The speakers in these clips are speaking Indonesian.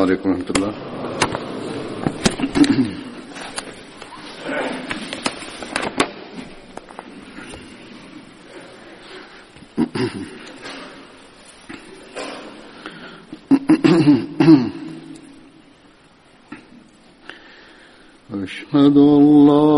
عليكم ورحمة الله أشهد لا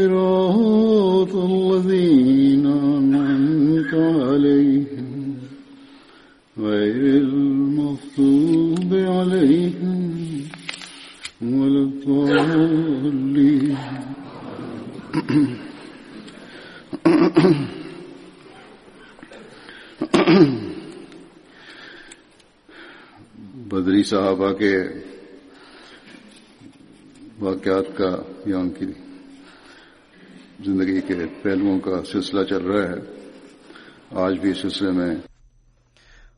صراط الذين أنعمت عليهم غير المغضوب عليهم ولا الضالين. بدری صحابہ کے واقعات کا یہاں کی जिंदगी के पहलुओं का सिलसिला चल रहा है आज भी इस सिलसिले में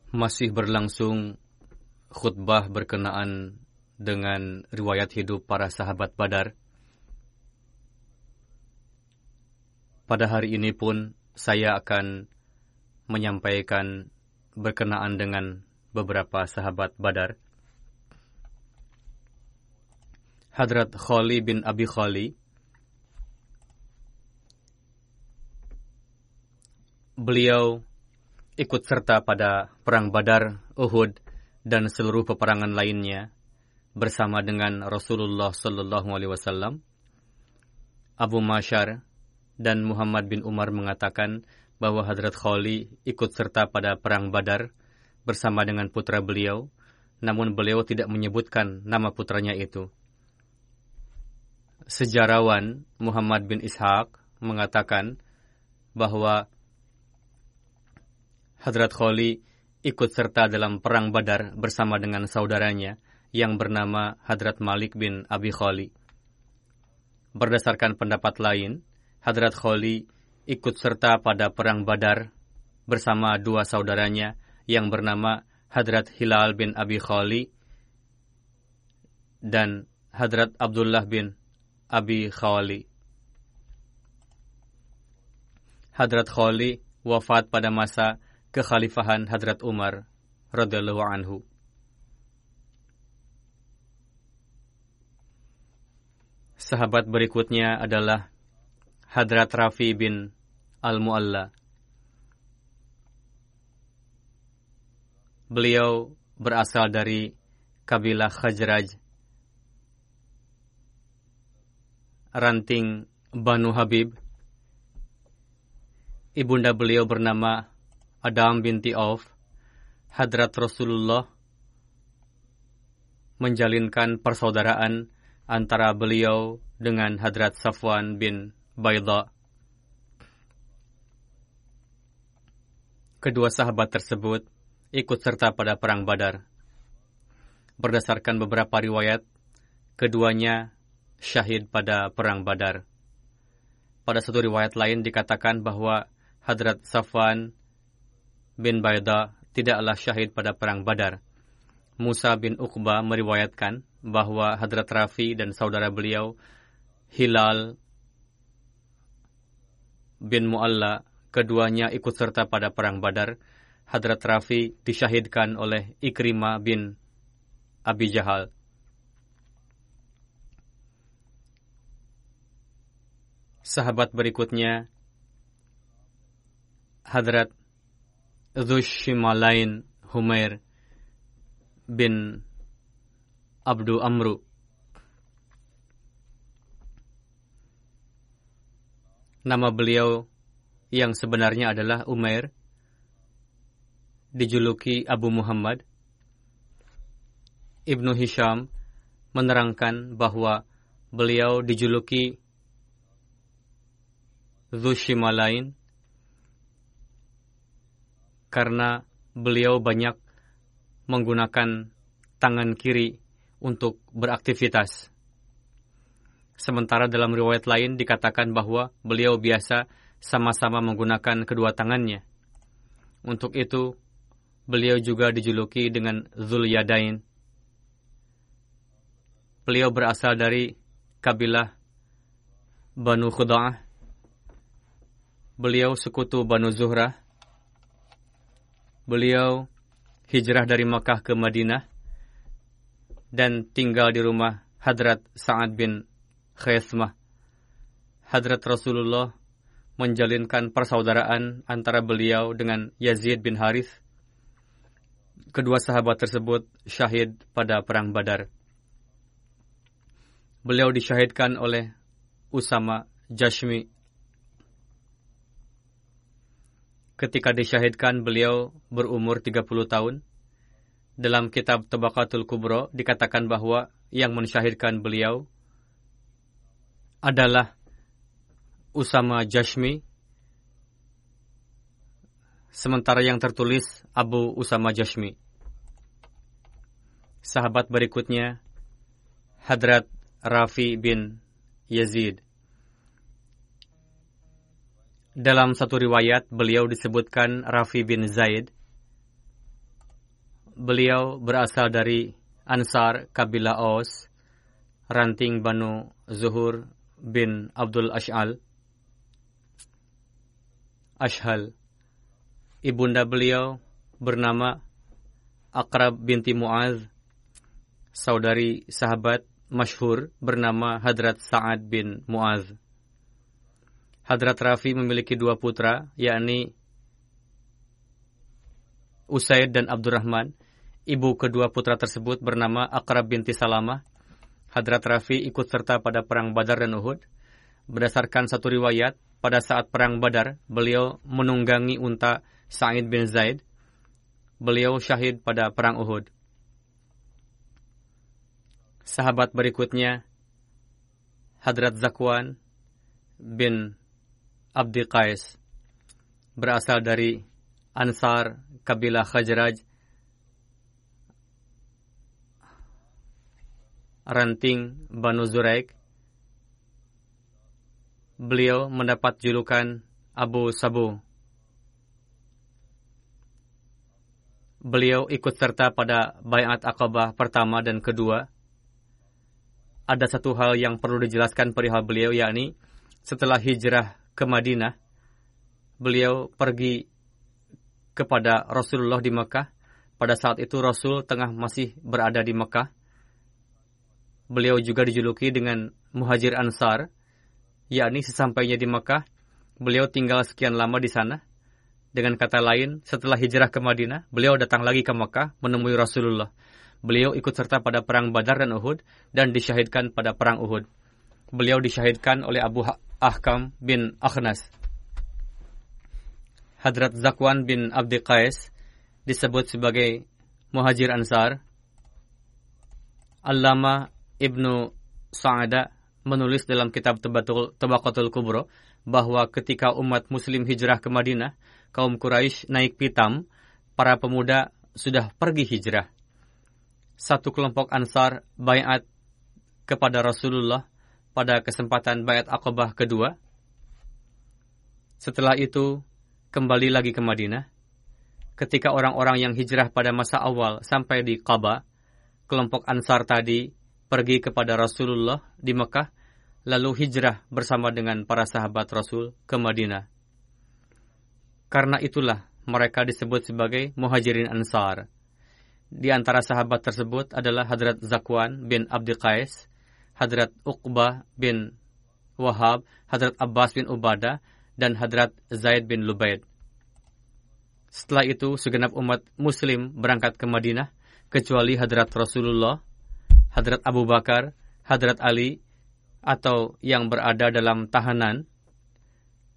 masih berlangsung khutbah berkenaan dengan riwayat hidup para sahabat Badar. Pada hari ini pun saya akan menyampaikan berkenaan dengan beberapa sahabat Badar. Hadrat Khali bin Abi Khali Beliau ikut serta pada perang Badar, Uhud, dan seluruh peperangan lainnya bersama dengan Rasulullah Sallallahu Alaihi Wasallam. Abu Mashar dan Muhammad bin Umar mengatakan bahwa Hadrat Khali ikut serta pada perang Badar bersama dengan putra beliau, namun beliau tidak menyebutkan nama putranya itu. Sejarawan Muhammad bin Ishaq mengatakan bahwa Hadrat Kholi ikut serta dalam perang Badar bersama dengan saudaranya yang bernama Hadrat Malik bin Abi Kholi. Berdasarkan pendapat lain, Hadrat Kholi ikut serta pada perang Badar bersama dua saudaranya yang bernama Hadrat Hilal bin Abi Kholi dan Hadrat Abdullah bin Abi Khawali. Hadrat Kholi wafat pada masa kekhalifahan Hadrat Umar radhiyallahu anhu. Sahabat berikutnya adalah Hadrat Rafi bin Al-Mu'alla. Beliau berasal dari kabilah Khajraj, ranting Banu Habib. Ibunda beliau bernama Adam binti Auf, Hadrat Rasulullah menjalinkan persaudaraan antara beliau dengan Hadrat Safwan bin Baida. Kedua sahabat tersebut ikut serta pada perang Badar. Berdasarkan beberapa riwayat, keduanya syahid pada perang Badar. Pada satu riwayat lain dikatakan bahwa Hadrat Safwan bin Baida tidaklah syahid pada perang Badar. Musa bin Uqba meriwayatkan bahwa Hadrat Rafi dan saudara beliau Hilal bin Mu'alla keduanya ikut serta pada perang Badar. Hadrat Rafi disyahidkan oleh Ikrimah bin Abi Jahal. Sahabat berikutnya Hadrat Zushimalain Humair bin Abdu Amru. Nama beliau yang sebenarnya adalah Umair, dijuluki Abu Muhammad. Ibnu Hisham menerangkan bahwa beliau dijuluki Zushimalain karena beliau banyak menggunakan tangan kiri untuk beraktivitas. Sementara dalam riwayat lain dikatakan bahwa beliau biasa sama-sama menggunakan kedua tangannya. Untuk itu, beliau juga dijuluki dengan Zul Yadain. Beliau berasal dari kabilah Banu Khuda'ah Beliau sekutu Banu Zuhrah. Beliau hijrah dari Makkah ke Madinah dan tinggal di rumah Hadrat Sa'ad bin Khaismah. Hadrat Rasulullah menjalinkan persaudaraan antara beliau dengan Yazid bin Harith. Kedua sahabat tersebut syahid pada Perang Badar. Beliau disyahidkan oleh Usama Jashmi Ketika disyahidkan beliau berumur 30 tahun. Dalam kitab Tabakatul Kubro dikatakan bahwa yang mensyahidkan beliau adalah Usama Jashmi, sementara yang tertulis Abu Usama Jashmi. Sahabat berikutnya, Hadrat Rafi bin Yazid. Dalam satu riwayat, beliau disebutkan Rafi bin Zaid. Beliau berasal dari Ansar kabilah Aus, ranting Banu Zuhur bin Abdul Ash'al. Ashal. Ibunda beliau bernama Akrab binti Muaz, saudari sahabat masyhur bernama Hadrat Sa'ad bin Muaz. Hadrat Rafi memiliki dua putra, yakni Usaid dan Abdurrahman. Ibu kedua putra tersebut bernama Akrab binti Salamah. Hadrat Rafi ikut serta pada perang Badar dan Uhud. Berdasarkan satu riwayat, pada saat perang Badar, beliau menunggangi unta Sa'id bin Zaid. Beliau syahid pada perang Uhud. Sahabat berikutnya, Hadrat Zakwan bin Abdi Qais berasal dari Ansar kabilah Khajraj ranting Banu Zuraik. Beliau mendapat julukan Abu Sabu. Beliau ikut serta pada bayat akabah pertama dan kedua. Ada satu hal yang perlu dijelaskan perihal beliau yakni setelah hijrah ke Madinah, beliau pergi kepada Rasulullah di Mekah. Pada saat itu Rasul tengah masih berada di Mekah. Beliau juga dijuluki dengan Muhajir Ansar, yakni sesampainya di Mekah, beliau tinggal sekian lama di sana. Dengan kata lain, setelah hijrah ke Madinah, beliau datang lagi ke Mekah menemui Rasulullah. Beliau ikut serta pada perang Badar dan Uhud dan disyahidkan pada perang Uhud. Beliau disyahidkan oleh Abu Ahkam bin Akhnas. Hadrat Zakwan bin Abdi Qais disebut sebagai Muhajir Ansar. Allama Ibnu Sa'ada menulis dalam kitab Tabaqatul Kubro bahwa ketika umat muslim hijrah ke Madinah, kaum Quraisy naik pitam, para pemuda sudah pergi hijrah. Satu kelompok Ansar bayat kepada Rasulullah pada kesempatan bayat akobah kedua. Setelah itu, kembali lagi ke Madinah. Ketika orang-orang yang hijrah pada masa awal sampai di Qaba, kelompok Ansar tadi pergi kepada Rasulullah di Mekah, lalu hijrah bersama dengan para sahabat Rasul ke Madinah. Karena itulah mereka disebut sebagai Muhajirin Ansar. Di antara sahabat tersebut adalah Hadrat Zakwan bin Abdi Qais, Hadrat Uqbah bin Wahab, Hadrat Abbas bin Ubadah, dan Hadrat Zaid bin Lubaid. Setelah itu, segenap umat Muslim berangkat ke Madinah, kecuali Hadrat Rasulullah, Hadrat Abu Bakar, Hadrat Ali, atau yang berada dalam tahanan,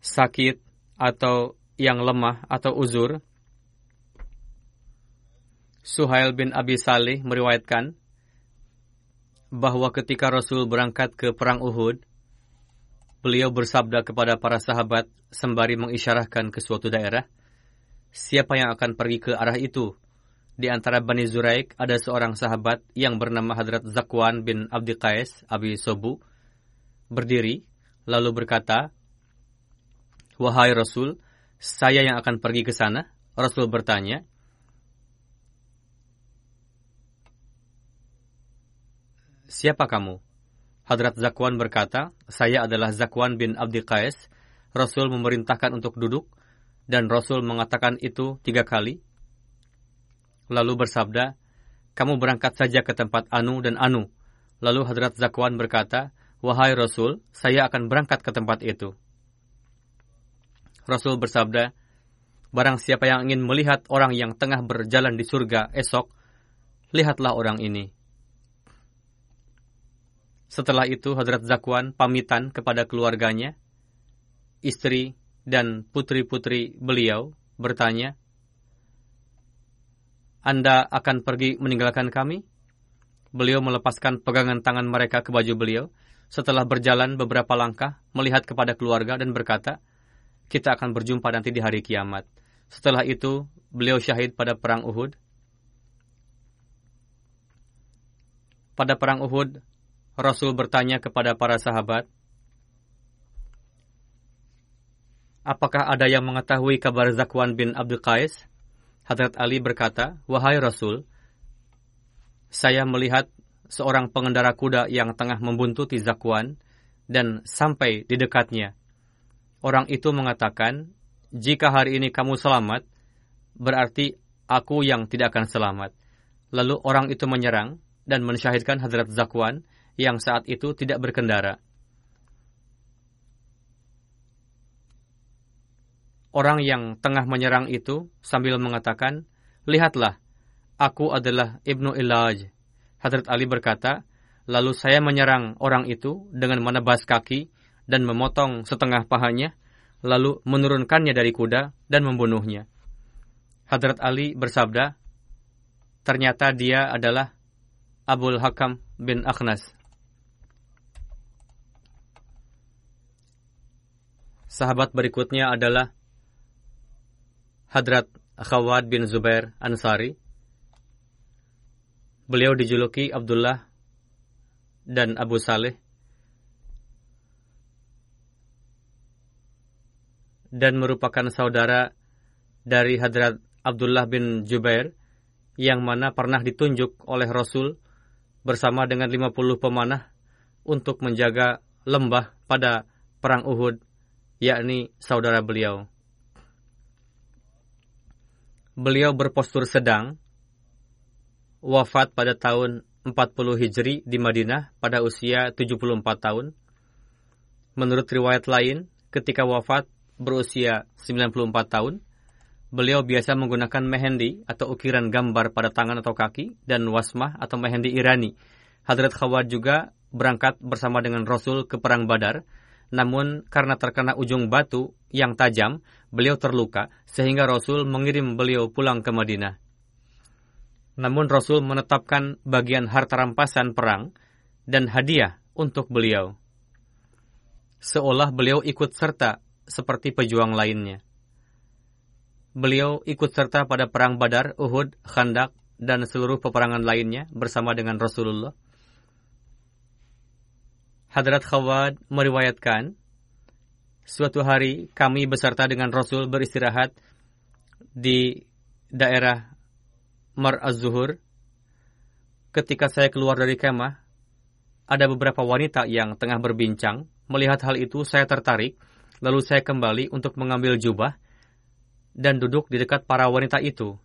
sakit, atau yang lemah atau uzur. Suhail bin Abi Salih meriwayatkan bahwa ketika Rasul berangkat ke Perang Uhud, beliau bersabda kepada para sahabat sembari mengisyarahkan ke suatu daerah, siapa yang akan pergi ke arah itu? Di antara Bani Zuraik ada seorang sahabat yang bernama Hadrat Zakwan bin Abdi Qais Abi Sobu berdiri lalu berkata, Wahai Rasul, saya yang akan pergi ke sana. Rasul bertanya, Siapa kamu? Hadrat Zakwan berkata, saya adalah Zakwan bin Abdi Qais. Rasul memerintahkan untuk duduk, dan Rasul mengatakan itu tiga kali. Lalu bersabda, kamu berangkat saja ke tempat Anu dan Anu. Lalu Hadrat Zakwan berkata, Wahai Rasul, saya akan berangkat ke tempat itu. Rasul bersabda, Barang siapa yang ingin melihat orang yang tengah berjalan di surga esok, lihatlah orang ini. Setelah itu Hadrat Zakwan pamitan kepada keluarganya, istri, dan putri-putri beliau bertanya, Anda akan pergi meninggalkan kami? Beliau melepaskan pegangan tangan mereka ke baju beliau, setelah berjalan beberapa langkah, melihat kepada keluarga dan berkata, kita akan berjumpa nanti di hari kiamat. Setelah itu, beliau syahid pada perang Uhud. Pada perang Uhud, Rasul bertanya kepada para sahabat, Apakah ada yang mengetahui kabar Zakwan bin Abdul Qais? Hadrat Ali berkata, Wahai Rasul, saya melihat seorang pengendara kuda yang tengah membuntuti Zakwan dan sampai di dekatnya. Orang itu mengatakan, jika hari ini kamu selamat, berarti aku yang tidak akan selamat. Lalu orang itu menyerang dan mensyahidkan Hadrat Zakwan yang saat itu tidak berkendara. Orang yang tengah menyerang itu sambil mengatakan, Lihatlah, aku adalah Ibnu Ilaj. Hadrat Ali berkata, Lalu saya menyerang orang itu dengan menebas kaki dan memotong setengah pahanya, lalu menurunkannya dari kuda dan membunuhnya. Hadrat Ali bersabda, ternyata dia adalah Abul Hakam bin Akhnas. Sahabat berikutnya adalah Hadrat Khawad bin Zubair Ansari. Beliau dijuluki Abdullah dan Abu Saleh. Dan merupakan saudara dari Hadrat Abdullah bin Jubair yang mana pernah ditunjuk oleh Rasul bersama dengan 50 pemanah untuk menjaga lembah pada perang Uhud, yakni saudara beliau. Beliau berpostur sedang, wafat pada tahun 40 Hijri di Madinah pada usia 74 tahun. Menurut riwayat lain, ketika wafat berusia 94 tahun, beliau biasa menggunakan mehendi atau ukiran gambar pada tangan atau kaki dan wasmah atau mehendi Irani. Hadrat Khawat juga berangkat bersama dengan Rasul ke Perang Badar, namun karena terkena ujung batu yang tajam, beliau terluka sehingga Rasul mengirim beliau pulang ke Madinah. Namun Rasul menetapkan bagian harta rampasan perang dan hadiah untuk beliau. Seolah beliau ikut serta seperti pejuang lainnya. Beliau ikut serta pada perang Badar, Uhud, Khandak, dan seluruh peperangan lainnya bersama dengan Rasulullah. Hadrat Khawad meriwayatkan Suatu hari kami beserta dengan Rasul beristirahat di daerah Mar Az-Zuhur. Ketika saya keluar dari kemah, ada beberapa wanita yang tengah berbincang. Melihat hal itu, saya tertarik. Lalu saya kembali untuk mengambil jubah dan duduk di dekat para wanita itu.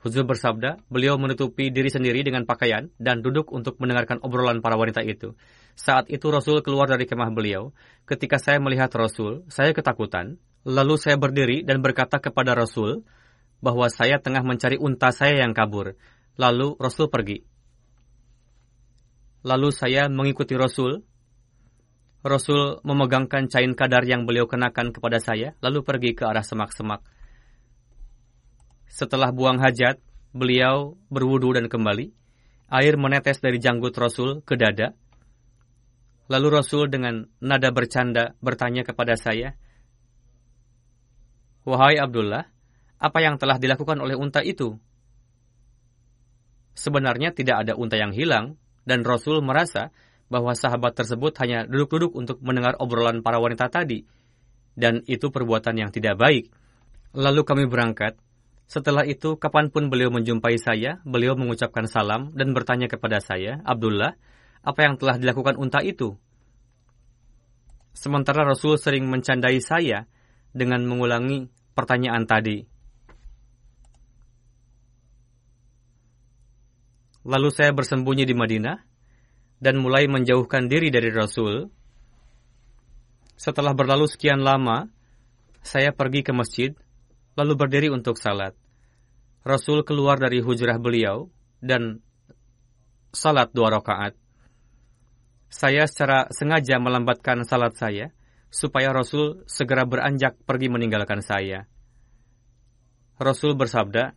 Huzur bersabda, beliau menutupi diri sendiri dengan pakaian dan duduk untuk mendengarkan obrolan para wanita itu. Saat itu Rasul keluar dari kemah beliau. Ketika saya melihat Rasul, saya ketakutan. Lalu saya berdiri dan berkata kepada Rasul bahwa saya tengah mencari unta saya yang kabur. Lalu Rasul pergi. Lalu saya mengikuti Rasul. Rasul memegangkan kain kadar yang beliau kenakan kepada saya, lalu pergi ke arah semak-semak. Setelah buang hajat, beliau berwudu dan kembali. Air menetes dari janggut Rasul ke dada. Lalu Rasul dengan nada bercanda bertanya kepada saya, Wahai Abdullah, apa yang telah dilakukan oleh unta itu? Sebenarnya tidak ada unta yang hilang, dan Rasul merasa bahwa sahabat tersebut hanya duduk-duduk untuk mendengar obrolan para wanita tadi. Dan itu perbuatan yang tidak baik. Lalu kami berangkat. Setelah itu, kapan pun beliau menjumpai saya, beliau mengucapkan salam dan bertanya kepada saya, Abdullah, apa yang telah dilakukan unta itu? Sementara Rasul sering mencandai saya dengan mengulangi pertanyaan tadi. Lalu saya bersembunyi di Madinah dan mulai menjauhkan diri dari Rasul. Setelah berlalu sekian lama, saya pergi ke masjid, lalu berdiri untuk salat. Rasul keluar dari hujrah beliau dan salat dua rakaat. Saya secara sengaja melambatkan salat saya, supaya Rasul segera beranjak pergi meninggalkan saya. Rasul bersabda,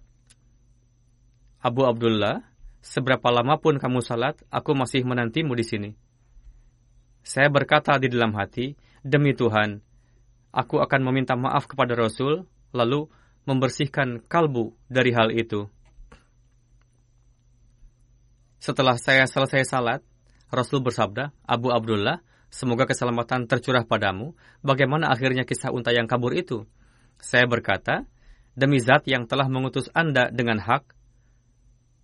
Abu Abdullah, seberapa lama pun kamu salat, aku masih menantimu di sini. Saya berkata di dalam hati, demi Tuhan, aku akan meminta maaf kepada Rasul, lalu membersihkan kalbu dari hal itu. Setelah saya selesai salat, Rasul bersabda, Abu Abdullah, semoga keselamatan tercurah padamu. Bagaimana akhirnya kisah unta yang kabur itu? Saya berkata, demi zat yang telah mengutus Anda dengan hak,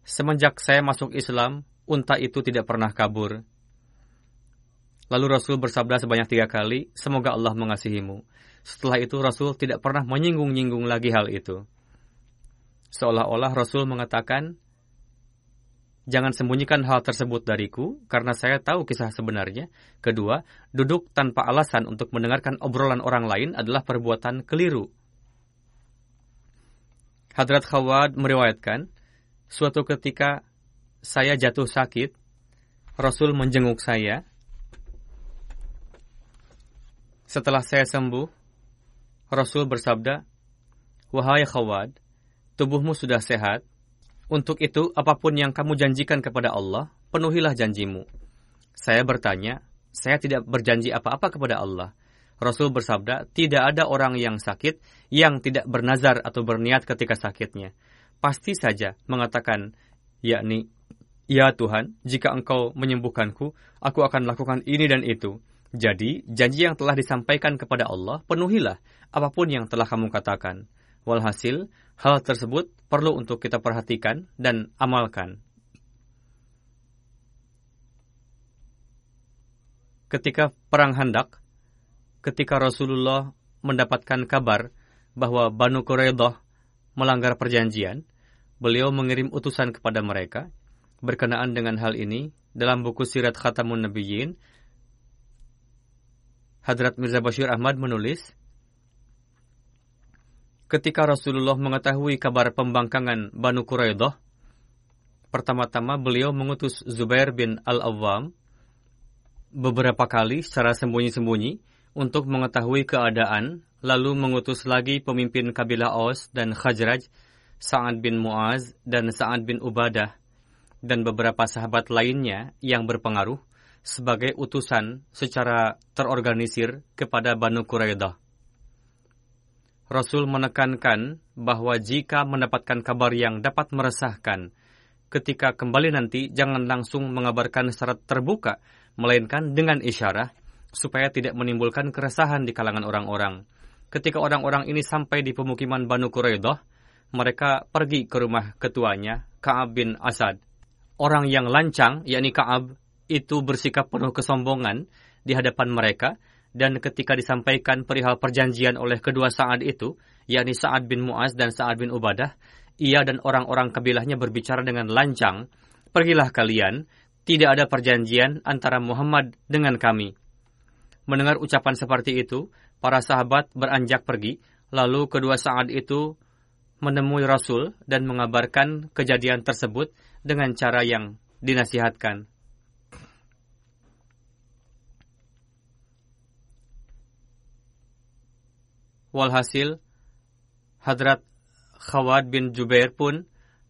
Semenjak saya masuk Islam, unta itu tidak pernah kabur. Lalu Rasul bersabda sebanyak tiga kali, semoga Allah mengasihimu. Setelah itu Rasul tidak pernah menyinggung-nyinggung lagi hal itu. Seolah-olah Rasul mengatakan, Jangan sembunyikan hal tersebut dariku, karena saya tahu kisah sebenarnya. Kedua, duduk tanpa alasan untuk mendengarkan obrolan orang lain adalah perbuatan keliru. Hadrat Khawad meriwayatkan, Suatu ketika saya jatuh sakit, Rasul menjenguk saya. Setelah saya sembuh, Rasul bersabda, Wahai Khawad, tubuhmu sudah sehat. Untuk itu, apa pun yang kamu janjikan kepada Allah, penuhilah janjimu. Saya bertanya, saya tidak berjanji apa-apa kepada Allah. Rasul bersabda, tidak ada orang yang sakit yang tidak bernazar atau berniat ketika sakitnya pasti saja mengatakan, yakni, Ya Tuhan, jika Engkau menyembuhkanku, aku akan lakukan ini dan itu. Jadi, janji yang telah disampaikan kepada Allah, penuhilah apa pun yang telah kamu katakan. Walhasil, hal tersebut perlu untuk kita perhatikan dan amalkan. Ketika Perang Handak, ketika Rasulullah mendapatkan kabar bahwa Banu Quraidah melanggar perjanjian, beliau mengirim utusan kepada mereka. Berkenaan dengan hal ini, dalam buku Sirat Khatamun Nabiyyin, Hadrat Mirza Bashir Ahmad menulis, Ketika Rasulullah mengetahui kabar pembangkangan Banu Quraidah, pertama-tama beliau mengutus Zubair bin Al-Awwam beberapa kali secara sembunyi-sembunyi untuk mengetahui keadaan lalu mengutus lagi pemimpin kabilah Aus dan Khajraj, Sa'ad bin Muaz dan Sa'ad bin Ubadah, dan beberapa sahabat lainnya yang berpengaruh sebagai utusan secara terorganisir kepada Banu Quraidah. Rasul menekankan bahwa jika mendapatkan kabar yang dapat meresahkan, ketika kembali nanti jangan langsung mengabarkan secara terbuka, melainkan dengan isyarat, supaya tidak menimbulkan keresahan di kalangan orang-orang ketika orang-orang ini sampai di pemukiman Banu Quraidah, mereka pergi ke rumah ketuanya, Ka'ab bin Asad. Orang yang lancang, yakni Ka'ab, itu bersikap penuh kesombongan di hadapan mereka, dan ketika disampaikan perihal perjanjian oleh kedua Sa'ad itu, yakni Sa'ad bin Mu'az dan Sa'ad bin Ubadah, ia dan orang-orang kabilahnya berbicara dengan lancang, Pergilah kalian, tidak ada perjanjian antara Muhammad dengan kami. Mendengar ucapan seperti itu, para sahabat beranjak pergi, lalu kedua saat itu menemui Rasul dan mengabarkan kejadian tersebut dengan cara yang dinasihatkan. Walhasil, Hadrat Khawad bin Jubair pun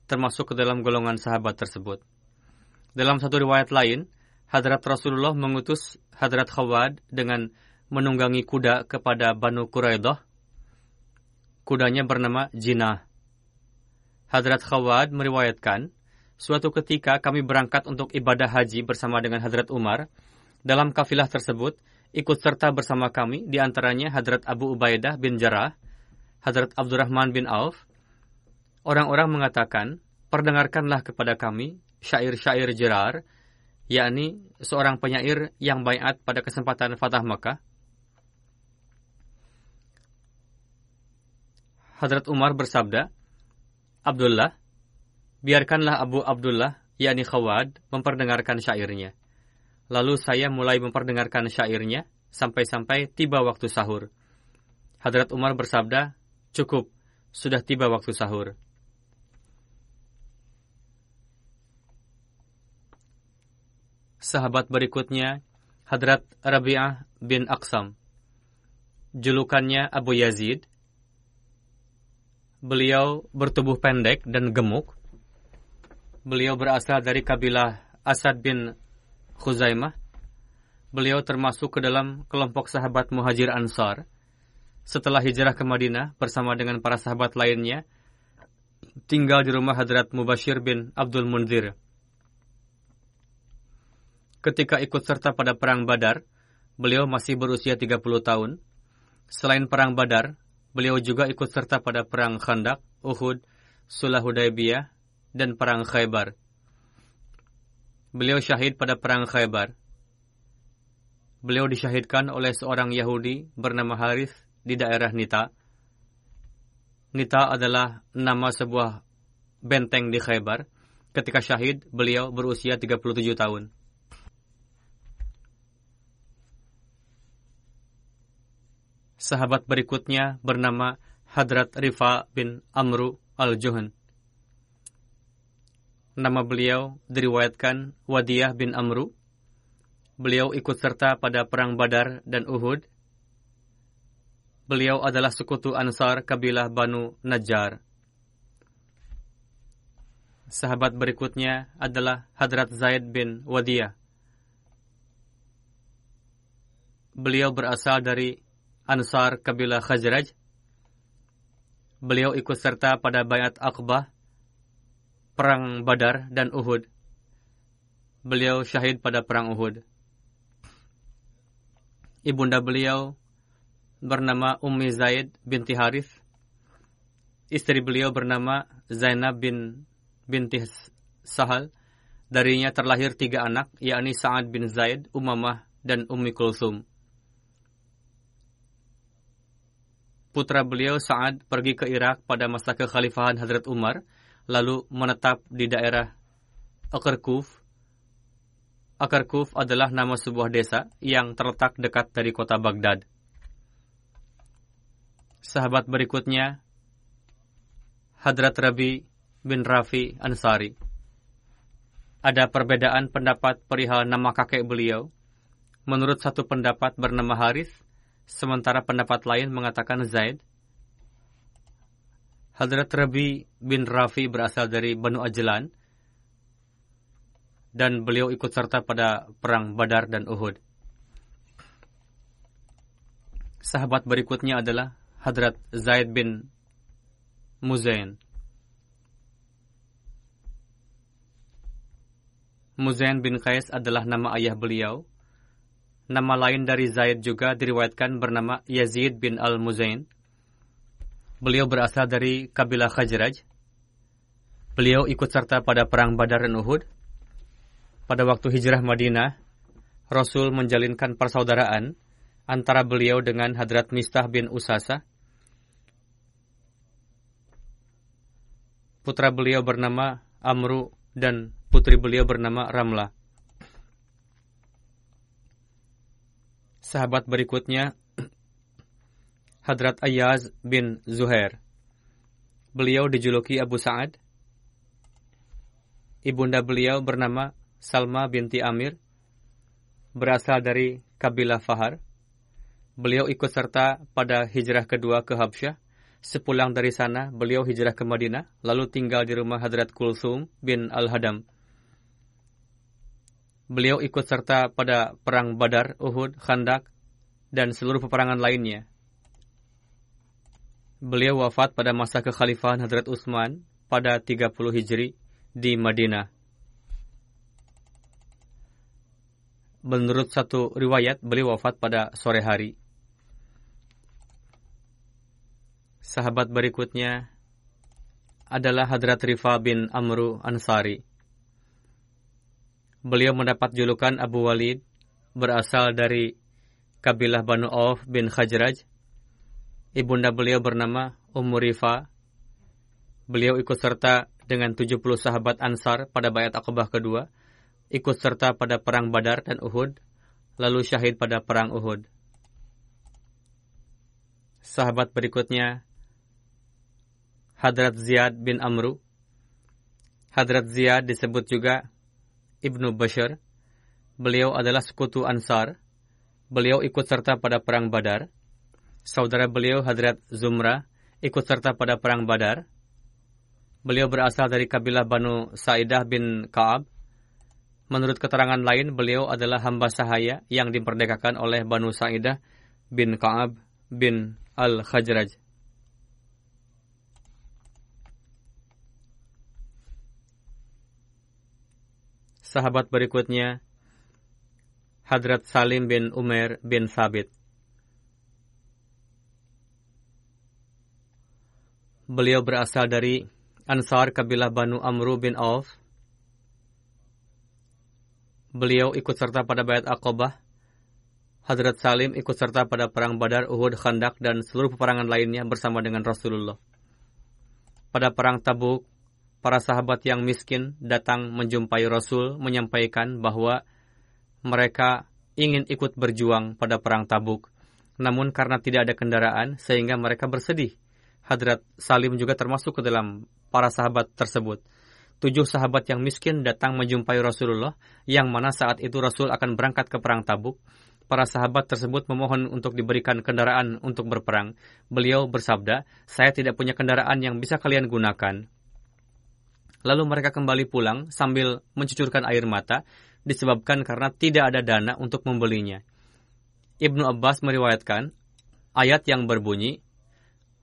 termasuk ke dalam golongan sahabat tersebut. Dalam satu riwayat lain, Hadrat Rasulullah mengutus Hadrat Khawad dengan menunggangi kuda kepada Banu Quraidah. Kudanya bernama Jinah. Hadrat Khawad meriwayatkan, suatu ketika kami berangkat untuk ibadah haji bersama dengan Hadrat Umar. Dalam kafilah tersebut, ikut serta bersama kami di antaranya Hadrat Abu Ubaidah bin Jarrah, Hadrat Abdurrahman bin Auf. Orang-orang mengatakan, perdengarkanlah kepada kami syair-syair Jerar, yakni seorang penyair yang bayat pada kesempatan Fatah Makkah. Hadrat Umar bersabda, Abdullah, biarkanlah Abu Abdullah, yakni Khawad, memperdengarkan syairnya. Lalu saya mulai memperdengarkan syairnya, sampai-sampai tiba waktu sahur. Hadrat Umar bersabda, cukup, sudah tiba waktu sahur. sahabat berikutnya Hadrat Rabi'ah bin Aksam. Julukannya Abu Yazid. Beliau bertubuh pendek dan gemuk. Beliau berasal dari kabilah Asad bin Khuzaimah. Beliau termasuk ke dalam kelompok sahabat muhajir Ansar. Setelah hijrah ke Madinah bersama dengan para sahabat lainnya, tinggal di rumah Hadrat Mubashir bin Abdul Munzir Ketika ikut serta pada Perang Badar, beliau masih berusia 30 tahun. Selain Perang Badar, beliau juga ikut serta pada Perang Khandak, Uhud, Sulah Hudaybiyah, dan Perang Khaybar. Beliau syahid pada Perang Khaybar. Beliau disyahidkan oleh seorang Yahudi bernama Harith di daerah Nita. Nita adalah nama sebuah benteng di Khaybar. Ketika syahid, beliau berusia 37 tahun. Sahabat berikutnya bernama Hadrat Rifa bin Amru al-Juhan. Nama beliau diriwayatkan Wadiyah bin Amru. Beliau ikut serta pada Perang Badar dan Uhud. Beliau adalah sekutu Ansar kabilah Banu Najjar. Sahabat berikutnya adalah Hadrat Zaid bin Wadiyah. Beliau berasal dari Ansar kabilah Khazraj. Beliau ikut serta pada Bayat Aqbah, Perang Badar, dan Uhud. Beliau syahid pada Perang Uhud. Ibunda beliau bernama Ummi Zaid binti Harith. Istri beliau bernama Zainab bin binti Sahal. Darinya terlahir tiga anak, yakni Sa'ad bin Zaid, Umamah, dan Ummi Kulsum. putra beliau Sa'ad pergi ke Irak pada masa kekhalifahan Hadrat Umar, lalu menetap di daerah Akarkuf. Akarkuf adalah nama sebuah desa yang terletak dekat dari kota Baghdad. Sahabat berikutnya, Hadrat Rabi bin Rafi Ansari. Ada perbedaan pendapat perihal nama kakek beliau. Menurut satu pendapat bernama Harith, Sementara pendapat lain mengatakan Zaid. Hadrat Rabi bin Rafi berasal dari Banu Ajlan dan beliau ikut serta pada perang Badar dan Uhud. Sahabat berikutnya adalah Hadrat Zaid bin Muzain. Muzain bin Qais adalah nama ayah beliau Nama lain dari Zaid juga diriwayatkan bernama Yazid bin Al-Muzain. Beliau berasal dari kabilah Khajraj. Beliau ikut serta pada perang Badar dan Uhud. Pada waktu hijrah Madinah, Rasul menjalinkan persaudaraan antara beliau dengan Hadrat Mistah bin Usasa. Putra beliau bernama Amru dan putri beliau bernama Ramla. Sahabat berikutnya Hadrat Ayaz bin Zuhair. Beliau dijuluki Abu Sa'ad. Ibunda beliau bernama Salma binti Amir, berasal dari kabilah Fahar. Beliau ikut serta pada hijrah kedua ke Habsyah. Sepulang dari sana, beliau hijrah ke Madinah, lalu tinggal di rumah Hadrat Kulsum bin Al-Hadam. Beliau ikut serta pada perang Badar, Uhud, Khandak, dan seluruh peperangan lainnya. Beliau wafat pada masa kekhalifahan Hadrat Utsman pada 30 Hijri di Madinah. Menurut satu riwayat, beliau wafat pada sore hari. Sahabat berikutnya adalah Hadrat Rifa bin Amru Ansari. Beliau mendapat julukan Abu Walid, berasal dari kabilah Banu Auf bin Khajraj. Ibunda beliau bernama Ummu Rifa. Beliau ikut serta dengan 70 sahabat Ansar pada bayat Aqabah kedua, ikut serta pada perang Badar dan Uhud, lalu syahid pada perang Uhud. Sahabat berikutnya Hadrat Ziyad bin Amru. Hadrat Ziyad disebut juga Ibnu Bashar. Beliau adalah sekutu Ansar. Beliau ikut serta pada perang Badar. Saudara beliau Hadrat Zumrah ikut serta pada perang Badar. Beliau berasal dari kabilah Banu Sa'idah bin Ka'ab. Menurut keterangan lain, beliau adalah hamba sahaya yang diperdekakan oleh Banu Sa'idah bin Ka'ab bin Al-Khajraj. Sahabat berikutnya, Hadrat Salim bin Umar bin Sabit. Beliau berasal dari Ansar kabilah Banu Amru bin Auf. Beliau ikut serta pada bayat Aqabah. Hadrat Salim ikut serta pada perang Badar, Uhud, Khandak, dan seluruh peperangan lainnya bersama dengan Rasulullah. Pada perang Tabuk, para sahabat yang miskin datang menjumpai Rasul menyampaikan bahwa mereka ingin ikut berjuang pada perang Tabuk. Namun karena tidak ada kendaraan sehingga mereka bersedih. Hadrat Salim juga termasuk ke dalam para sahabat tersebut. Tujuh sahabat yang miskin datang menjumpai Rasulullah, yang mana saat itu Rasul akan berangkat ke perang tabuk. Para sahabat tersebut memohon untuk diberikan kendaraan untuk berperang. Beliau bersabda, saya tidak punya kendaraan yang bisa kalian gunakan. Lalu mereka kembali pulang sambil mencucurkan air mata disebabkan karena tidak ada dana untuk membelinya. Ibnu Abbas meriwayatkan ayat yang berbunyi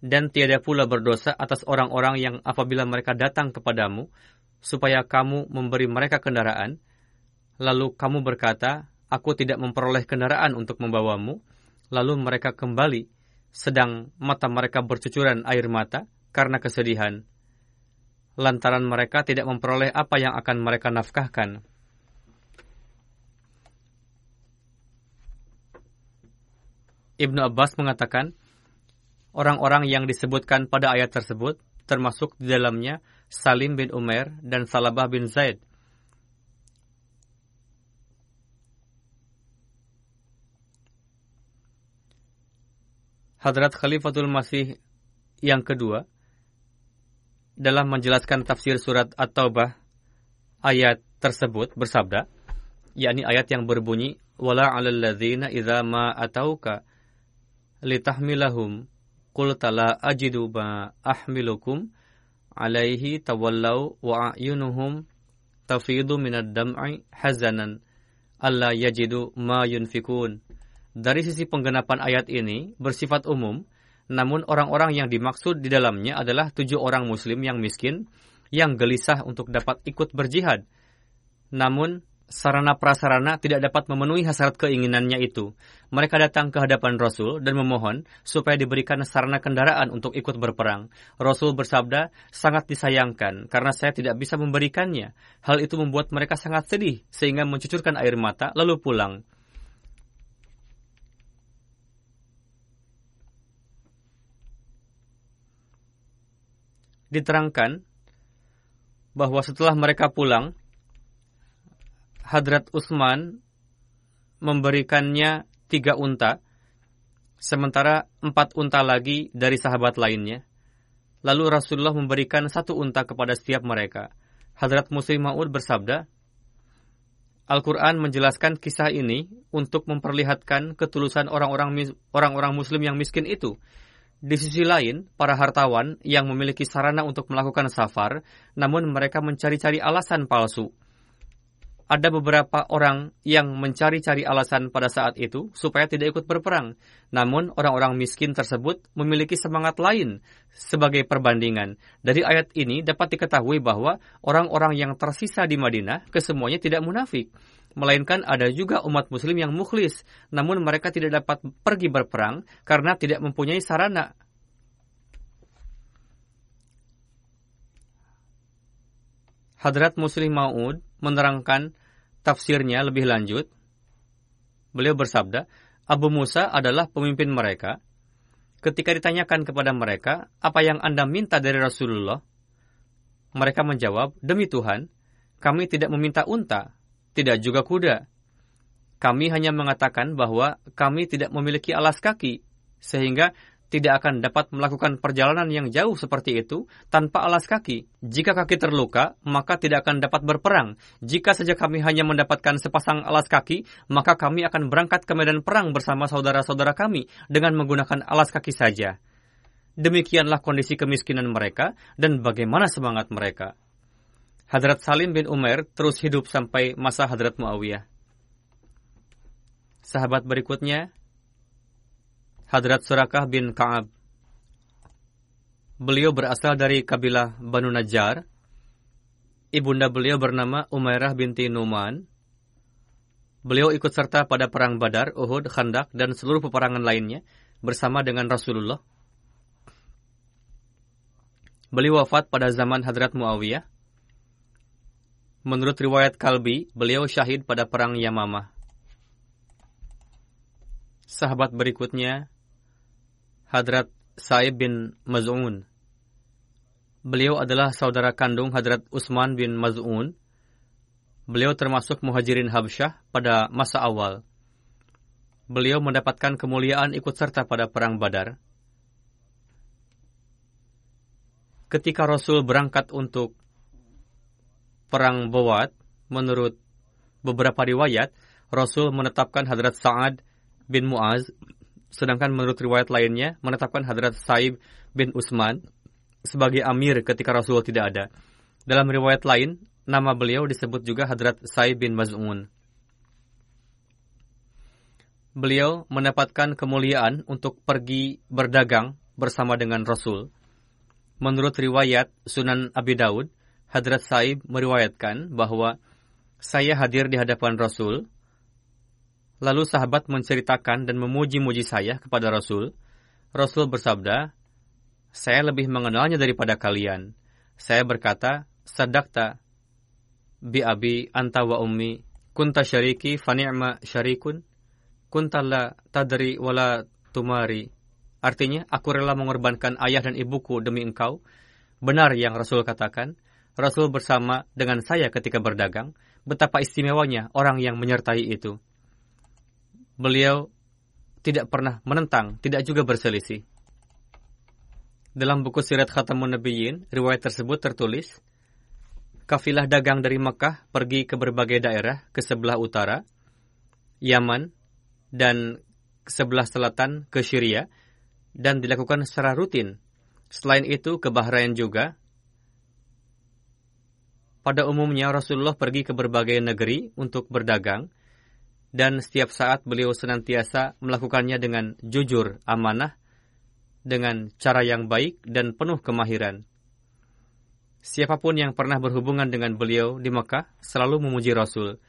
dan tiada pula berdosa atas orang-orang yang apabila mereka datang kepadamu, supaya kamu memberi mereka kendaraan, lalu kamu berkata, aku tidak memperoleh kendaraan untuk membawamu, lalu mereka kembali, sedang mata mereka bercucuran air mata karena kesedihan. Lantaran mereka tidak memperoleh apa yang akan mereka nafkahkan. Ibnu Abbas mengatakan, orang-orang yang disebutkan pada ayat tersebut, termasuk di dalamnya Salim bin Umar dan Salabah bin Zaid. Hadrat Khalifatul Masih yang kedua dalam menjelaskan tafsir surat At-Taubah ayat tersebut bersabda, yakni ayat yang berbunyi wala 'alal ladzina idza ma atauka litahmilahum qul tala ajidu ma ahmilukum alaihi tawallau wa a'yunuhum tafidu minad dam'i hazanan alla yajidu ma yunfikun. Dari sisi penggenapan ayat ini bersifat umum, namun orang-orang yang dimaksud di dalamnya adalah tujuh orang muslim yang miskin, yang gelisah untuk dapat ikut berjihad. Namun sarana prasarana tidak dapat memenuhi hasrat keinginannya itu. Mereka datang ke hadapan Rasul dan memohon supaya diberikan sarana kendaraan untuk ikut berperang. Rasul bersabda, sangat disayangkan karena saya tidak bisa memberikannya. Hal itu membuat mereka sangat sedih sehingga mencucurkan air mata lalu pulang. Diterangkan bahwa setelah mereka pulang, Hadrat Utsman memberikannya tiga unta, sementara empat unta lagi dari sahabat lainnya. Lalu Rasulullah memberikan satu unta kepada setiap mereka. Hadrat Muslim Ma'ud bersabda, Al-Quran menjelaskan kisah ini untuk memperlihatkan ketulusan orang-orang orang-orang Muslim yang miskin itu. Di sisi lain, para hartawan yang memiliki sarana untuk melakukan safar, namun mereka mencari-cari alasan palsu ada beberapa orang yang mencari-cari alasan pada saat itu supaya tidak ikut berperang. Namun, orang-orang miskin tersebut memiliki semangat lain sebagai perbandingan. Dari ayat ini dapat diketahui bahwa orang-orang yang tersisa di Madinah kesemuanya tidak munafik. Melainkan ada juga umat muslim yang mukhlis, namun mereka tidak dapat pergi berperang karena tidak mempunyai sarana. Hadrat Muslim Maud menerangkan tafsirnya lebih lanjut, beliau bersabda, Abu Musa adalah pemimpin mereka. Ketika ditanyakan kepada mereka, apa yang Anda minta dari Rasulullah? Mereka menjawab, demi Tuhan, kami tidak meminta unta, tidak juga kuda. Kami hanya mengatakan bahwa kami tidak memiliki alas kaki, sehingga tidak akan dapat melakukan perjalanan yang jauh seperti itu tanpa alas kaki. Jika kaki terluka, maka tidak akan dapat berperang. Jika saja kami hanya mendapatkan sepasang alas kaki, maka kami akan berangkat ke medan perang bersama saudara-saudara kami dengan menggunakan alas kaki saja. Demikianlah kondisi kemiskinan mereka dan bagaimana semangat mereka. Hadrat Salim bin Umar terus hidup sampai masa Hadrat Muawiyah. Sahabat berikutnya, Hadrat Surakah bin Ka'ab. Beliau berasal dari kabilah Banu Najjar. Ibunda beliau bernama Umairah binti Numan. Beliau ikut serta pada perang Badar, Uhud, Khandak, dan seluruh peperangan lainnya bersama dengan Rasulullah. Beliau wafat pada zaman Hadrat Muawiyah. Menurut riwayat Kalbi, beliau syahid pada perang Yamamah. Sahabat berikutnya Hadrat Sa'ib bin Maz'un. Beliau adalah saudara kandung Hadrat Utsman bin Maz'un. Beliau termasuk muhajirin Habsyah pada masa awal. Beliau mendapatkan kemuliaan ikut serta pada Perang Badar. Ketika Rasul berangkat untuk Perang Bawat, menurut beberapa riwayat, Rasul menetapkan Hadrat Sa'ad bin Mu'az Sedangkan menurut riwayat lainnya, menetapkan Hadrat Saib bin Utsman sebagai amir ketika Rasul tidak ada. Dalam riwayat lain, nama beliau disebut juga Hadrat Saib bin Maz'un. Beliau mendapatkan kemuliaan untuk pergi berdagang bersama dengan Rasul. Menurut riwayat Sunan Abi Daud, Hadrat Saib meriwayatkan bahwa saya hadir di hadapan Rasul Lalu sahabat menceritakan dan memuji-muji saya kepada Rasul. Rasul bersabda, saya lebih mengenalnya daripada kalian. Saya berkata, sadakta bi abi anta wa ummi kunta syariki fani'ma syarikun kunta la tadri wala tumari. Artinya, aku rela mengorbankan ayah dan ibuku demi engkau. Benar yang Rasul katakan. Rasul bersama dengan saya ketika berdagang. Betapa istimewanya orang yang menyertai itu beliau tidak pernah menentang, tidak juga berselisih. Dalam buku Sirat Khatamun Nabiyyin, riwayat tersebut tertulis, kafilah dagang dari Mekah pergi ke berbagai daerah ke sebelah utara, Yaman, dan sebelah selatan ke Syria, dan dilakukan secara rutin. Selain itu, ke Bahrain juga. Pada umumnya, Rasulullah pergi ke berbagai negeri untuk berdagang, dan setiap saat beliau senantiasa melakukannya dengan jujur, amanah, dengan cara yang baik dan penuh kemahiran. Siapa pun yang pernah berhubungan dengan beliau di Mekah selalu memuji Rasul.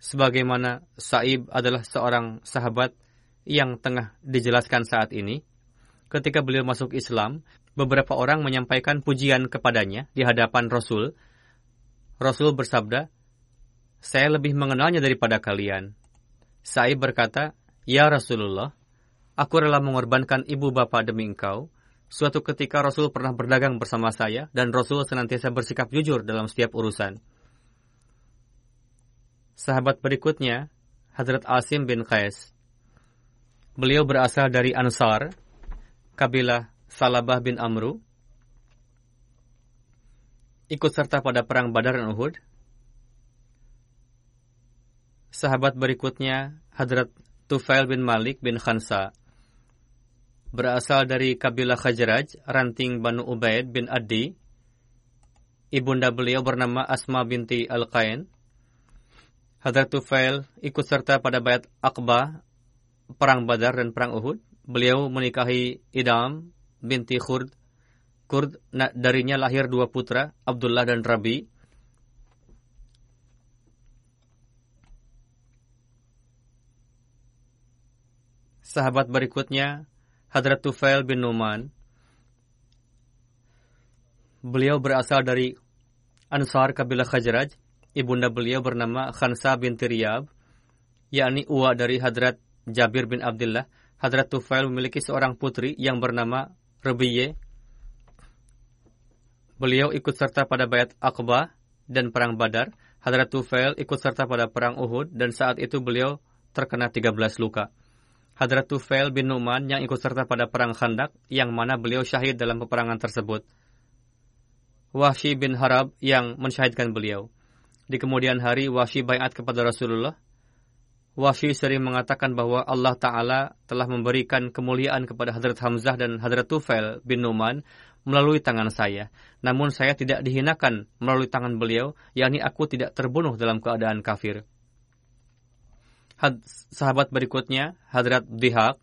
sebagaimana Saib adalah seorang sahabat yang tengah dijelaskan saat ini. Ketika beliau masuk Islam, beberapa orang menyampaikan pujian kepadanya di hadapan Rasul. Rasul bersabda, "Saya lebih mengenalnya daripada kalian." Saib berkata, "Ya Rasulullah, aku rela mengorbankan ibu bapak demi engkau." Suatu ketika Rasul pernah berdagang bersama saya dan Rasul senantiasa bersikap jujur dalam setiap urusan. Sahabat berikutnya, Hadrat Asim bin Qais. Beliau berasal dari Ansar, kabilah Salabah bin Amru, ikut serta pada perang Badar dan Uhud. Sahabat berikutnya, Hadrat Tufail bin Malik bin Khansa, berasal dari kabilah Khajraj, ranting Banu Ubaid bin Adi. Ibunda beliau bernama Asma binti Al-Qain. Hadrat Tufail ikut serta pada bayat Aqbah, perang Badar dan perang Uhud. Beliau menikahi Idam binti Khurd. Kurd, darinya lahir dua putra, Abdullah dan Rabi. Sahabat berikutnya, Hadrat Tufail bin Numan. Beliau berasal dari Ansar kabilah Khajraj. Ibunda beliau bernama Khansa binti Riyab, yakni uwa dari Hadrat Jabir bin Abdullah. Hadrat Tufail memiliki seorang putri yang bernama Rabiye. Beliau ikut serta pada bayat Aqbah dan perang Badar. Hadrat Tufail ikut serta pada perang Uhud dan saat itu beliau terkena 13 luka. Hadrat Tufail bin Numan yang ikut serta pada perang Khandak, yang mana beliau syahid dalam peperangan tersebut. Wahsy bin Harab yang mensyahidkan beliau. Di kemudian hari, Wahsy bayat kepada Rasulullah. Wahsy sering mengatakan bahwa Allah Ta'ala telah memberikan kemuliaan kepada Hadrat Hamzah dan Hadrat Tufail bin Numan melalui tangan saya. Namun saya tidak dihinakan melalui tangan beliau, yakni aku tidak terbunuh dalam keadaan kafir had, sahabat berikutnya, Hadrat Dihak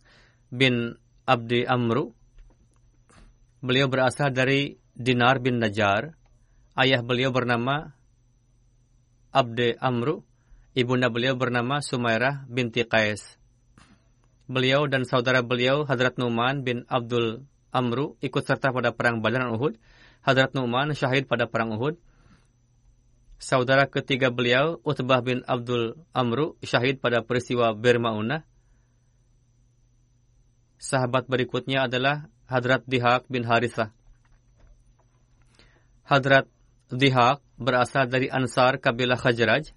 bin Abdi Amru. Beliau berasal dari Dinar bin Najar. Ayah beliau bernama Abdi Amru. Ibunda beliau bernama Sumairah binti Qais. Beliau dan saudara beliau, Hadrat Numan bin Abdul Amru, ikut serta pada perang Badar Uhud. Hadrat Numan syahid pada perang Uhud saudara ketiga beliau, Utbah bin Abdul Amru, syahid pada peristiwa Bermaunah. Sahabat berikutnya adalah Hadrat Dihak bin Harithah. Hadrat Dihak berasal dari Ansar kabilah Khajraj.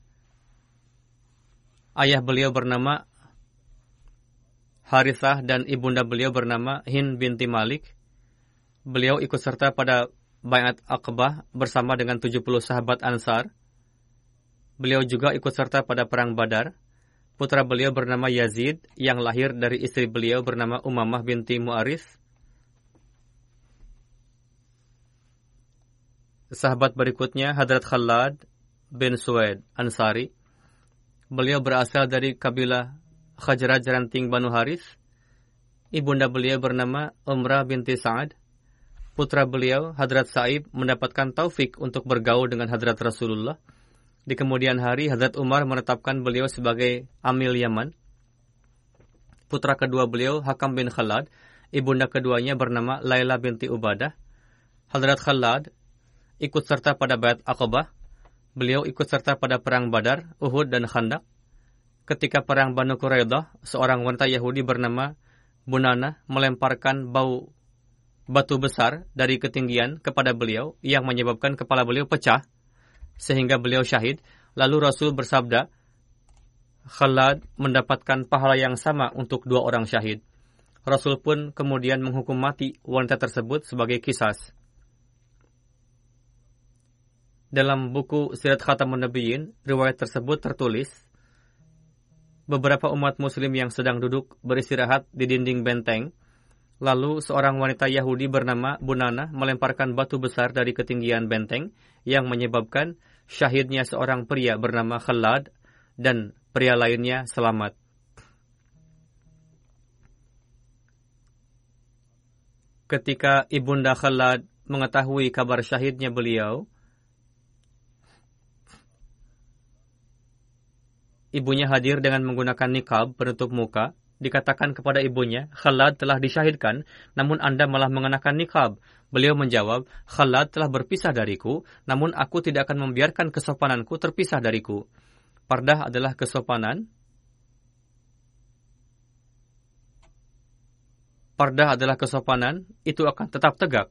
Ayah beliau bernama Harithah dan ibunda beliau bernama Hin binti Malik. Beliau ikut serta pada Bayat Aqbah bersama dengan 70 sahabat Ansar. Beliau juga ikut serta pada perang Badar. Putra beliau bernama Yazid yang lahir dari istri beliau bernama Umamah binti Mu'arif. Sahabat berikutnya Hadrat Khalad bin Suwaid Ansari. Beliau berasal dari kabilah Khajraj Ranting Banu Harith. Ibunda beliau bernama Umrah binti Sa'ad putra beliau, Hadrat Sa'ib, mendapatkan taufik untuk bergaul dengan Hadrat Rasulullah. Di kemudian hari, Hadrat Umar menetapkan beliau sebagai Amil Yaman. Putra kedua beliau, Hakam bin Khalad. Ibunda keduanya bernama Laila binti Ubadah. Hadrat Khalad ikut serta pada Bayat Aqabah. Beliau ikut serta pada perang Badar, Uhud, dan Khandak. Ketika perang Banu Quraidah, seorang wanita Yahudi bernama Bunana melemparkan bau batu besar dari ketinggian kepada beliau yang menyebabkan kepala beliau pecah sehingga beliau syahid. Lalu Rasul bersabda, Khalad mendapatkan pahala yang sama untuk dua orang syahid. Rasul pun kemudian menghukum mati wanita tersebut sebagai kisas. Dalam buku Sirat Khatamun Nabiyyin, riwayat tersebut tertulis, beberapa umat muslim yang sedang duduk beristirahat di dinding benteng Lalu seorang wanita Yahudi bernama Bunana melemparkan batu besar dari ketinggian benteng yang menyebabkan syahidnya seorang pria bernama Khalad dan pria lainnya selamat. Ketika Ibunda Khalad mengetahui kabar syahidnya beliau, ibunya hadir dengan menggunakan nikab penutup muka, dikatakan kepada ibunya, Khalad telah disyahidkan, namun Anda malah mengenakan nikab. Beliau menjawab, Khalad telah berpisah dariku, namun aku tidak akan membiarkan kesopananku terpisah dariku. Pardah adalah kesopanan. Pardah adalah kesopanan, itu akan tetap tegak.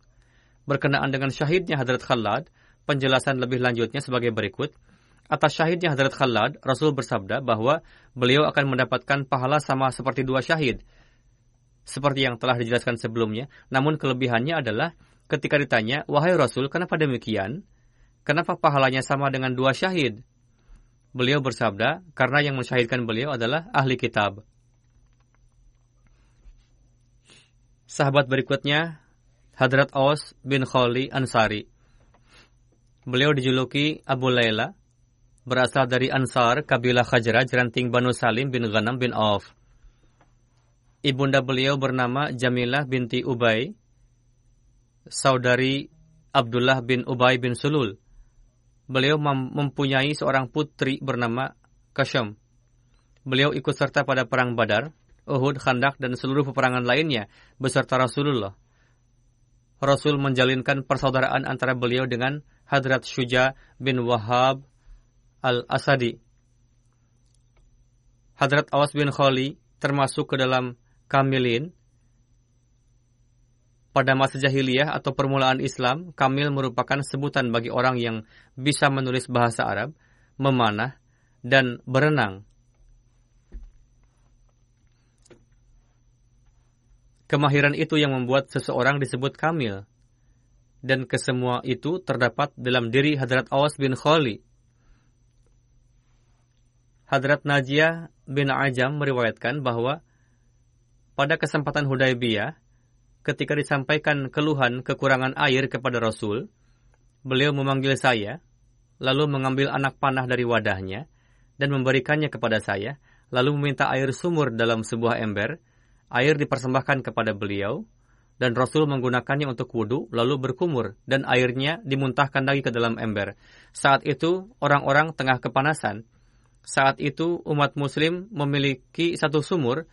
Berkenaan dengan syahidnya Hadrat Khalad, penjelasan lebih lanjutnya sebagai berikut. Atas syahidnya Hadrat Khalad, Rasul bersabda bahwa beliau akan mendapatkan pahala sama seperti dua syahid. Seperti yang telah dijelaskan sebelumnya, namun kelebihannya adalah ketika ditanya, Wahai Rasul, kenapa demikian? Kenapa pahalanya sama dengan dua syahid? Beliau bersabda, karena yang mensyahidkan beliau adalah ahli kitab. Sahabat berikutnya, Hadrat Aus bin Khali Ansari. Beliau dijuluki Abu Layla, berasal dari Ansar, kabilah Khajraj, ranting Banu Salim bin Ghanam bin Auf. Ibunda beliau bernama Jamilah binti Ubay, saudari Abdullah bin Ubay bin Sulul. Beliau mempunyai seorang putri bernama Kasham. Beliau ikut serta pada perang Badar, Uhud, Khandak, dan seluruh peperangan lainnya beserta Rasulullah. Rasul menjalinkan persaudaraan antara beliau dengan Hadrat Syuja bin Wahab al-Asadi. Hadrat Awas bin Khali termasuk ke dalam Kamilin. Pada masa jahiliyah atau permulaan Islam, Kamil merupakan sebutan bagi orang yang bisa menulis bahasa Arab, memanah, dan berenang. Kemahiran itu yang membuat seseorang disebut Kamil. Dan kesemua itu terdapat dalam diri Hadrat Awas bin Khali Hadrat Najiyah bin Ajam meriwayatkan bahwa pada kesempatan Hudaybiyah, ketika disampaikan keluhan kekurangan air kepada Rasul, beliau memanggil saya, lalu mengambil anak panah dari wadahnya, dan memberikannya kepada saya, lalu meminta air sumur dalam sebuah ember, air dipersembahkan kepada beliau, dan Rasul menggunakannya untuk wudhu, lalu berkumur, dan airnya dimuntahkan lagi ke dalam ember. Saat itu, orang-orang tengah kepanasan, saat itu umat muslim memiliki satu sumur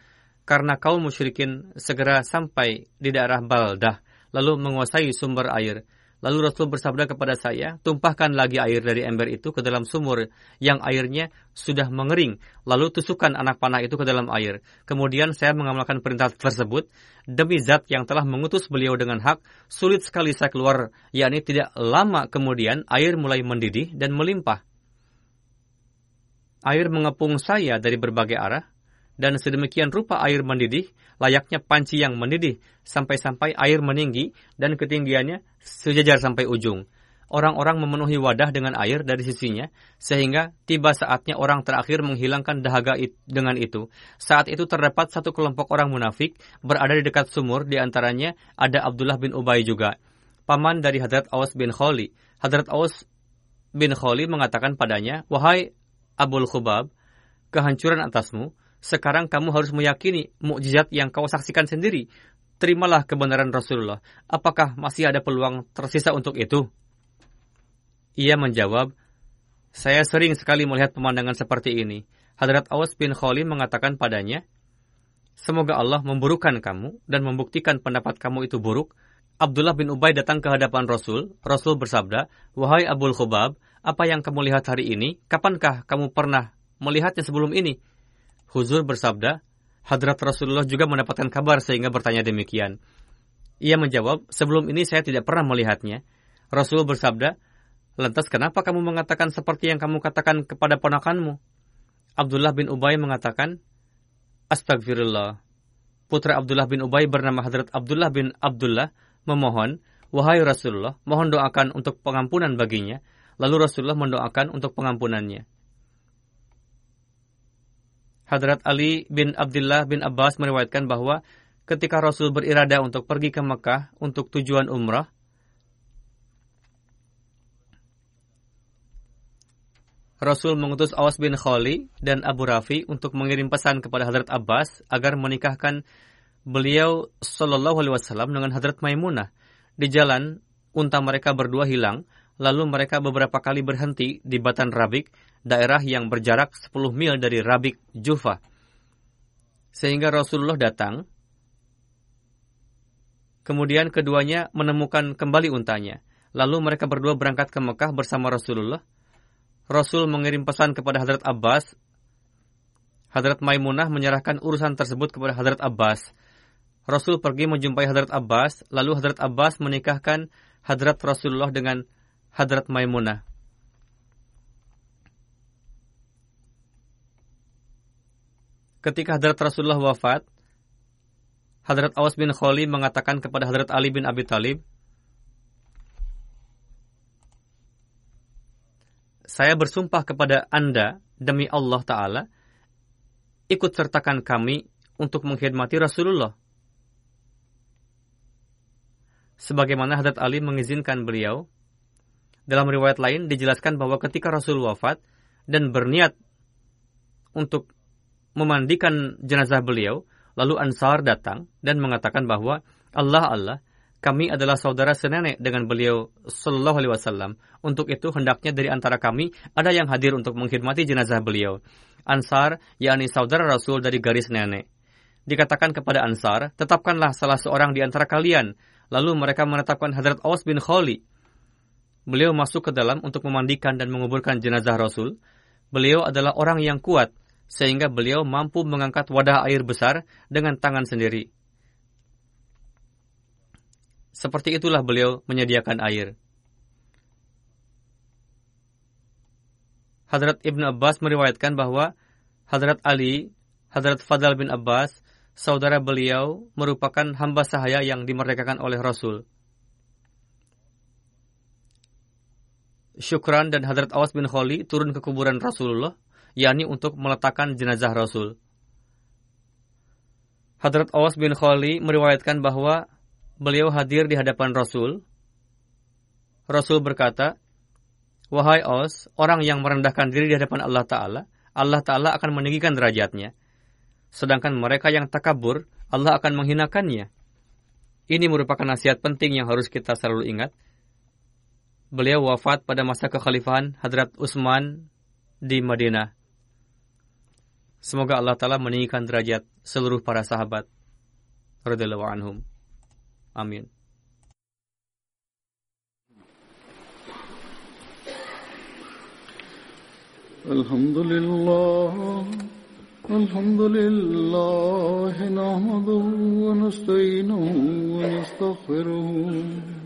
karena kaum musyrikin segera sampai di daerah Baldah lalu menguasai sumber air. Lalu Rasul bersabda kepada saya, tumpahkan lagi air dari ember itu ke dalam sumur yang airnya sudah mengering. Lalu tusukkan anak panah itu ke dalam air. Kemudian saya mengamalkan perintah tersebut. Demi zat yang telah mengutus beliau dengan hak, sulit sekali saya keluar, yakni tidak lama kemudian air mulai mendidih dan melimpah. Air mengepung saya dari berbagai arah, dan sedemikian rupa air mendidih, layaknya panci yang mendidih, sampai-sampai air meninggi dan ketinggiannya sejajar sampai ujung. Orang-orang memenuhi wadah dengan air dari sisinya, sehingga tiba saatnya orang terakhir menghilangkan dahaga it dengan itu. Saat itu terdapat satu kelompok orang munafik berada di dekat sumur, di antaranya ada Abdullah bin Ubay juga, paman dari Hadrat Aus bin Kholi. Hadrat Aus bin Kholi mengatakan padanya, Wahai Abul Khubab, kehancuran atasmu, sekarang kamu harus meyakini mukjizat yang kau saksikan sendiri. Terimalah kebenaran Rasulullah. Apakah masih ada peluang tersisa untuk itu? Ia menjawab, saya sering sekali melihat pemandangan seperti ini. Hadrat Awas bin Khali mengatakan padanya, Semoga Allah memburukan kamu dan membuktikan pendapat kamu itu buruk. Abdullah bin Ubay datang ke hadapan Rasul. Rasul bersabda, Wahai Abul Khubab, apa yang kamu lihat hari ini, kapankah kamu pernah melihatnya sebelum ini? Huzur bersabda, Hadrat Rasulullah juga mendapatkan kabar sehingga bertanya demikian. Ia menjawab, sebelum ini saya tidak pernah melihatnya. Rasul bersabda, lantas kenapa kamu mengatakan seperti yang kamu katakan kepada ponakanmu? Abdullah bin Ubay mengatakan, Astagfirullah. Putra Abdullah bin Ubay bernama Hadrat Abdullah bin Abdullah memohon, Wahai Rasulullah, mohon doakan untuk pengampunan baginya, Lalu Rasulullah mendoakan untuk pengampunannya. Hadrat Ali bin Abdullah bin Abbas meriwayatkan bahwa ketika Rasul berirada untuk pergi ke Mekah untuk tujuan umrah, Rasul mengutus Awas bin Khali dan Abu Rafi untuk mengirim pesan kepada Hadrat Abbas agar menikahkan beliau Shallallahu Alaihi Wasallam dengan Hadrat Maimunah. Di jalan, unta mereka berdua hilang, Lalu mereka beberapa kali berhenti di Batan Rabik, daerah yang berjarak 10 mil dari Rabik, Jufa. Sehingga Rasulullah datang. Kemudian keduanya menemukan kembali untanya. Lalu mereka berdua berangkat ke Mekah bersama Rasulullah. Rasul mengirim pesan kepada Hadrat Abbas. Hadrat Maimunah menyerahkan urusan tersebut kepada Hadrat Abbas. Rasul pergi menjumpai Hadrat Abbas, lalu Hadrat Abbas menikahkan Hadrat Rasulullah dengan Hadrat Maimunah. Ketika Hadrat Rasulullah wafat, Hadrat Awas bin Khali mengatakan kepada Hadrat Ali bin Abi Talib, Saya bersumpah kepada Anda demi Allah Ta'ala, ikut sertakan kami untuk mengkhidmati Rasulullah. Sebagaimana Hadrat Ali mengizinkan beliau dalam riwayat lain dijelaskan bahwa ketika Rasul wafat dan berniat untuk memandikan jenazah beliau, lalu Ansar datang dan mengatakan bahwa Allah Allah, kami adalah saudara senenek dengan beliau Sallallahu Alaihi Wasallam. Untuk itu hendaknya dari antara kami ada yang hadir untuk mengkhidmati jenazah beliau. Ansar, yakni saudara Rasul dari garis nenek. Dikatakan kepada Ansar, tetapkanlah salah seorang di antara kalian. Lalu mereka menetapkan Hadrat Aus bin Khali Beliau masuk ke dalam untuk memandikan dan menguburkan jenazah Rasul. Beliau adalah orang yang kuat, sehingga beliau mampu mengangkat wadah air besar dengan tangan sendiri. Seperti itulah beliau menyediakan air. Hadrat Ibn Abbas meriwayatkan bahwa Hadrat Ali, Hadrat Fadal bin Abbas, saudara beliau merupakan hamba sahaya yang dimerdekakan oleh Rasul. Syukran dan Hadrat Awas bin Kholi turun ke kuburan Rasulullah, yakni untuk meletakkan jenazah Rasul. Hadrat Awas bin Kholi meriwayatkan bahwa beliau hadir di hadapan Rasul. Rasul berkata, Wahai Awas, orang yang merendahkan diri di hadapan Allah Ta'ala, Allah Ta'ala akan meninggikan derajatnya. Sedangkan mereka yang takabur, Allah akan menghinakannya. Ini merupakan nasihat penting yang harus kita selalu ingat – beliau wafat pada masa kekhalifahan Hadrat Utsman di Madinah. Semoga Allah Ta'ala meninggikan derajat seluruh para sahabat. Radhiallahu anhum. Amin. Alhamdulillah Alhamdulillah Nahmaduhu wa nasta'inuhu wa nastaghfiruh